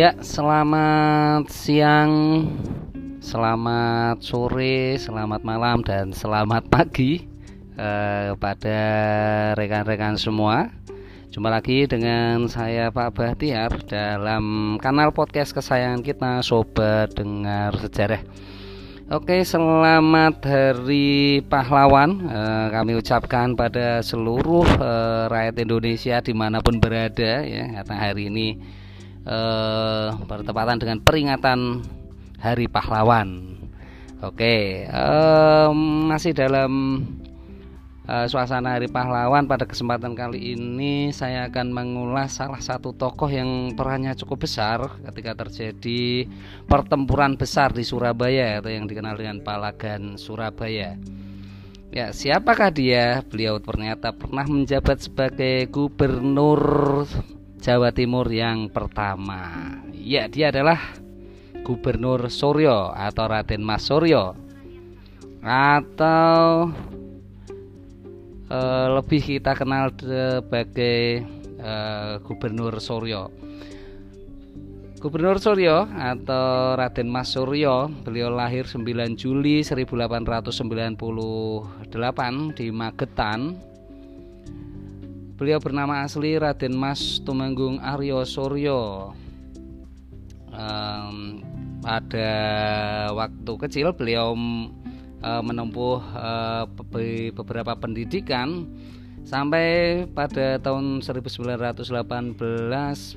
Ya, selamat siang, selamat sore, selamat malam, dan selamat pagi eh, pada rekan-rekan semua. Jumpa lagi dengan saya Pak Bahtiar dalam kanal podcast kesayangan kita Sobat Dengar Sejarah. Oke, selamat Hari Pahlawan eh, kami ucapkan pada seluruh eh, rakyat Indonesia di mana pun berada ya karena hari ini eh, bertepatan dengan peringatan Hari Pahlawan. Oke, eh, masih dalam eh, suasana Hari Pahlawan pada kesempatan kali ini saya akan mengulas salah satu tokoh yang perannya cukup besar ketika terjadi pertempuran besar di Surabaya atau yang dikenal dengan Palagan Surabaya. Ya, siapakah dia? Beliau ternyata pernah menjabat sebagai gubernur Jawa Timur yang pertama. Ya, dia adalah Gubernur Suryo atau Raden Mas Suryo atau uh, lebih kita kenal sebagai uh, Gubernur Suryo. Gubernur Suryo atau Raden Mas Suryo, beliau lahir 9 Juli 1898 di Magetan. Beliau bernama asli Raden Mas Tumenggung Aryo Suryo. Um, pada waktu kecil beliau uh, menempuh uh, beberapa pendidikan Sampai pada tahun 1918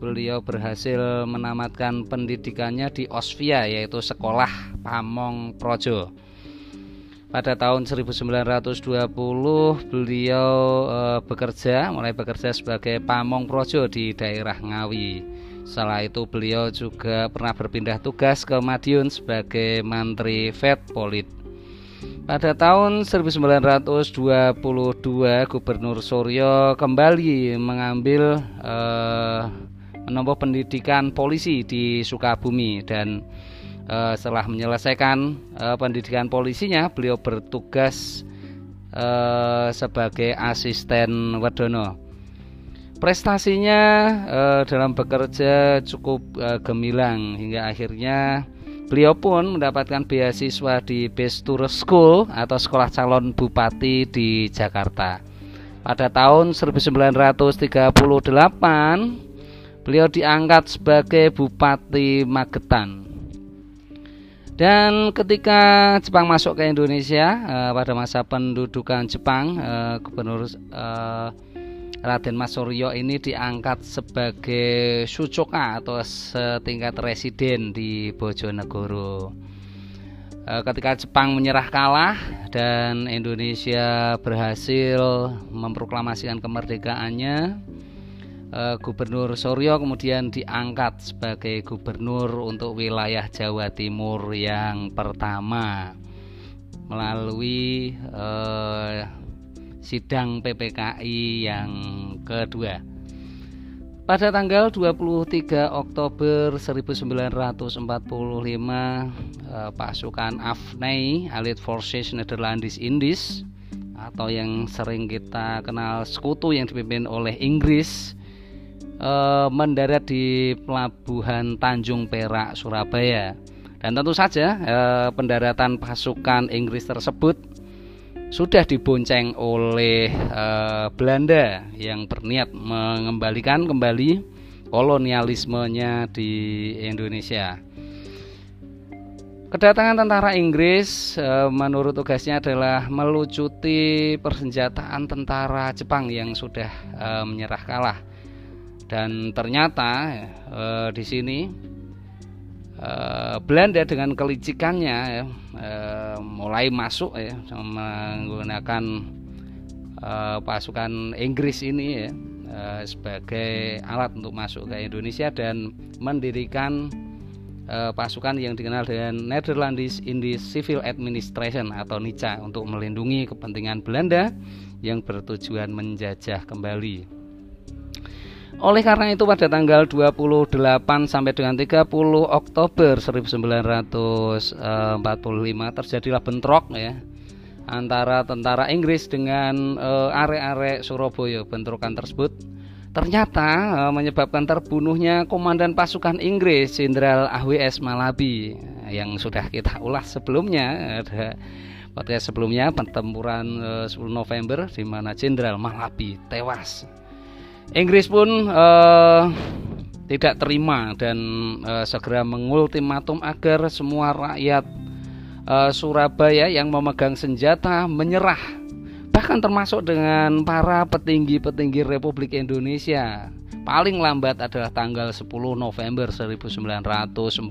beliau berhasil menamatkan pendidikannya di Osvia yaitu Sekolah Pamong Projo. Pada tahun 1920 beliau e, bekerja mulai bekerja sebagai pamong projo di daerah Ngawi. Setelah itu beliau juga pernah berpindah tugas ke Madiun sebagai Menteri Vetpolit. Pada tahun 1922 Gubernur Suryo kembali mengambil eh, menempuh pendidikan polisi di Sukabumi dan eh, setelah menyelesaikan eh, pendidikan polisinya beliau bertugas eh, sebagai asisten Wedono. Prestasinya eh, dalam bekerja cukup eh, gemilang hingga akhirnya Beliau pun mendapatkan beasiswa di Bestur School atau Sekolah Calon Bupati di Jakarta. Pada tahun 1938, beliau diangkat sebagai Bupati Magetan. Dan ketika Jepang masuk ke Indonesia eh, pada masa pendudukan Jepang, eh, Gubernur eh, Raden Mas Suryo ini diangkat sebagai sucoka atau setingkat residen di Bojonegoro. Ketika Jepang menyerah kalah dan Indonesia berhasil memproklamasikan kemerdekaannya, e, Gubernur Suryo kemudian diangkat sebagai gubernur untuk wilayah Jawa Timur yang pertama melalui eh, sidang PPKI yang kedua. Pada tanggal 23 Oktober 1945, eh, pasukan Afnei Allied Forces Netherlands Indies atau yang sering kita kenal sekutu yang dipimpin oleh Inggris eh, mendarat di pelabuhan Tanjung Perak, Surabaya. Dan tentu saja eh, pendaratan pasukan Inggris tersebut sudah dibonceng oleh uh, Belanda yang berniat mengembalikan kembali kolonialismenya di Indonesia. Kedatangan tentara Inggris uh, menurut tugasnya adalah melucuti persenjataan tentara Jepang yang sudah uh, menyerah kalah. Dan ternyata uh, di sini Belanda dengan kelicikannya ya, mulai masuk ya menggunakan uh, pasukan Inggris ini ya uh, sebagai alat untuk masuk ke Indonesia dan mendirikan uh, pasukan yang dikenal dengan Netherlands Indies Civil Administration atau NICA untuk melindungi kepentingan Belanda yang bertujuan menjajah kembali. Oleh karena itu pada tanggal 28 sampai dengan 30 Oktober 1945 terjadilah bentrok ya antara tentara Inggris dengan uh, arek-arek Surabaya. Bentrokan tersebut ternyata uh, menyebabkan terbunuhnya komandan pasukan Inggris Jenderal AWS Malabi yang sudah kita ulas sebelumnya ada podcast sebelumnya pertempuran uh, 10 November di mana Jenderal Malabi tewas. Inggris pun uh, tidak terima dan uh, segera mengultimatum agar semua rakyat uh, Surabaya yang memegang senjata menyerah bahkan termasuk dengan para petinggi-petinggi Republik Indonesia. Paling lambat adalah tanggal 10 November 1945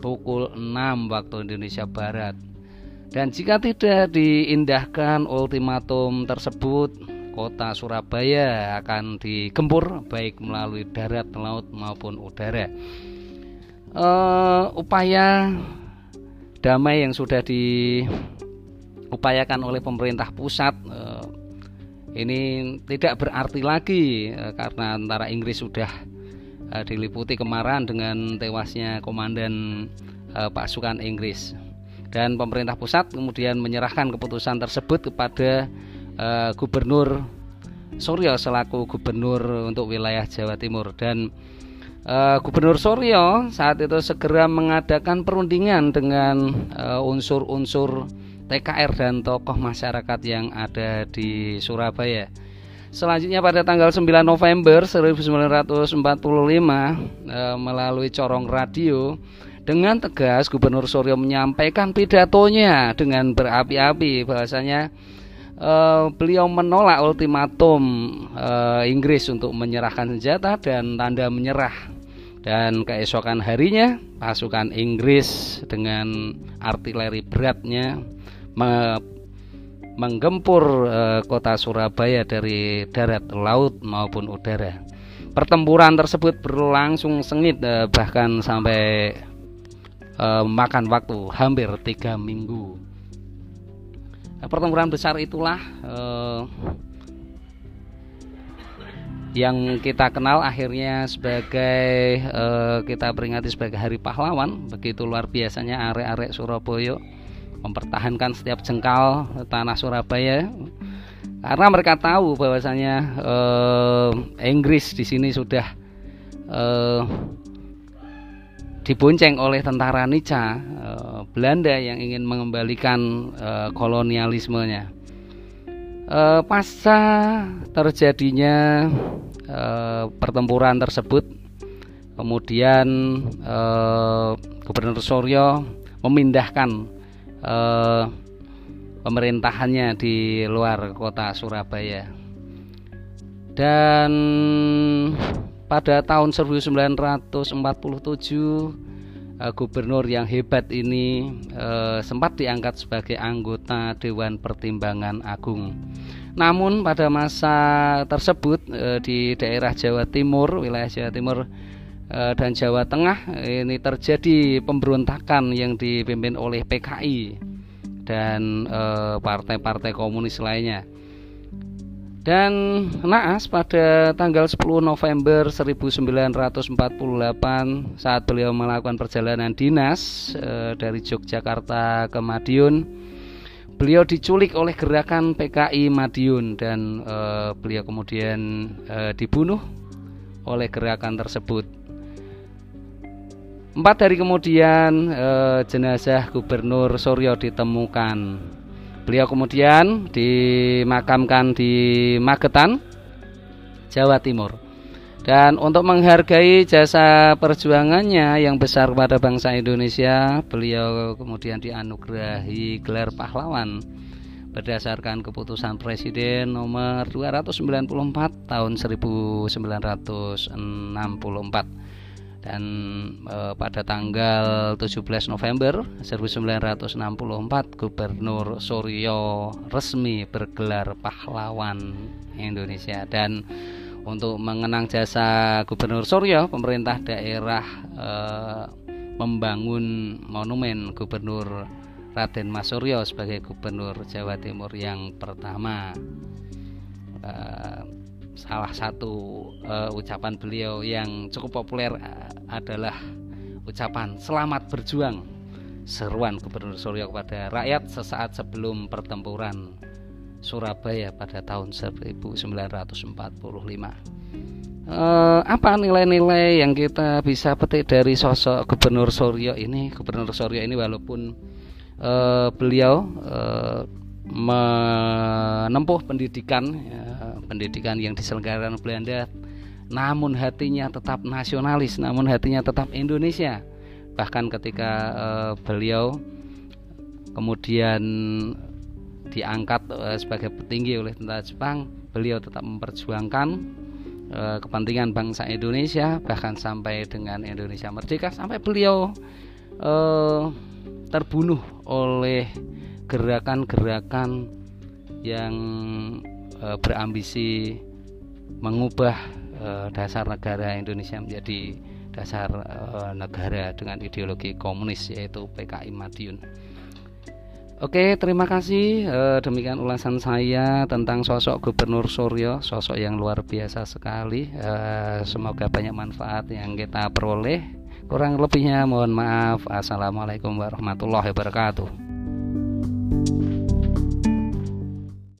pukul 6 waktu Indonesia Barat. Dan jika tidak diindahkan ultimatum tersebut, kota Surabaya akan digempur baik melalui darat, laut maupun udara. Uh, upaya damai yang sudah di diupayakan oleh pemerintah pusat eh, ini tidak berarti lagi eh, karena antara Inggris sudah eh, diliputi kemarahan dengan tewasnya komandan pasukan Inggris dan pemerintah pusat kemudian menyerahkan keputusan tersebut kepada gubernur Suryo selaku gubernur untuk wilayah Jawa Timur dan Gubernur Suryo saat itu segera mengadakan perundingan dengan unsur-unsur TKR dan tokoh masyarakat yang ada di Surabaya. Selanjutnya pada tanggal 9 November 1945 eh, melalui corong radio dengan tegas Gubernur Suryo menyampaikan pidatonya dengan berapi-api bahwasanya eh, beliau menolak ultimatum eh, Inggris untuk menyerahkan senjata dan tanda menyerah dan keesokan harinya pasukan Inggris dengan artileri beratnya menggempur uh, kota Surabaya dari darat, laut maupun udara. Pertempuran tersebut berlangsung sengit uh, bahkan sampai uh, makan waktu hampir tiga minggu. Nah, pertempuran besar itulah uh, yang kita kenal akhirnya sebagai uh, kita peringati sebagai Hari Pahlawan. Begitu luar biasanya arek-arek Surabaya mempertahankan setiap jengkal tanah Surabaya karena mereka tahu bahwasanya eh, Inggris di sini sudah eh, dibonceng oleh tentara Nica eh, Belanda yang ingin mengembalikan eh, kolonialismenya eh, pasca terjadinya eh, pertempuran tersebut kemudian eh, Gubernur Suryo memindahkan eh, pemerintahannya di luar kota Surabaya. Dan pada tahun 1947 eh, gubernur yang hebat ini eh, sempat diangkat sebagai anggota Dewan Pertimbangan Agung. Namun pada masa tersebut eh, di daerah Jawa Timur, wilayah Jawa Timur Eh, dan Jawa Tengah ini terjadi pemberontakan yang dipimpin oleh PKI dan partai-partai komunis lainnya. Dan naas pada tanggal 10 November 1948 saat beliau melakukan perjalanan dinas e, dari Yogyakarta ke Madiun, beliau diculik oleh gerakan PKI Madiun dan e, beliau kemudian e, dibunuh oleh gerakan tersebut. Empat hari kemudian eh, jenazah Gubernur Suryo ditemukan. Beliau kemudian dimakamkan di Magetan, Jawa Timur. Dan untuk menghargai jasa perjuangannya yang besar kepada bangsa Indonesia, beliau kemudian dianugerahi gelar pahlawan berdasarkan keputusan Presiden nomor 294 tahun 1964 dan e, pada tanggal 17 November 1964 Gubernur Suryo resmi bergelar pahlawan Indonesia. Dan untuk mengenang jasa Gubernur Suryo pemerintah daerah e, membangun monumen Gubernur Raden Mas Suryo sebagai Gubernur Jawa Timur yang pertama. E, salah satu uh, ucapan beliau yang cukup populer uh, adalah ucapan selamat berjuang seruan Gubernur Suryo kepada rakyat sesaat sebelum pertempuran Surabaya pada tahun 1945. Eh, apa nilai-nilai yang kita bisa petik dari sosok Gubernur Suryo ini? Gubernur Suryo ini walaupun eh, beliau eh, menempuh pendidikan ya, pendidikan yang diselenggarakan Belanda namun hatinya tetap nasionalis namun hatinya tetap Indonesia. Bahkan ketika uh, beliau kemudian diangkat uh, sebagai petinggi oleh tentara Jepang beliau tetap memperjuangkan uh, kepentingan bangsa Indonesia bahkan sampai dengan Indonesia merdeka sampai beliau uh, terbunuh oleh gerakan-gerakan yang e, berambisi mengubah e, dasar negara Indonesia menjadi dasar e, negara dengan ideologi komunis yaitu PKI Madiun. Oke, terima kasih. E, demikian ulasan saya tentang sosok Gubernur Suryo, sosok yang luar biasa sekali. E, semoga banyak manfaat yang kita peroleh. Kurang lebihnya mohon maaf. Assalamualaikum warahmatullahi wabarakatuh.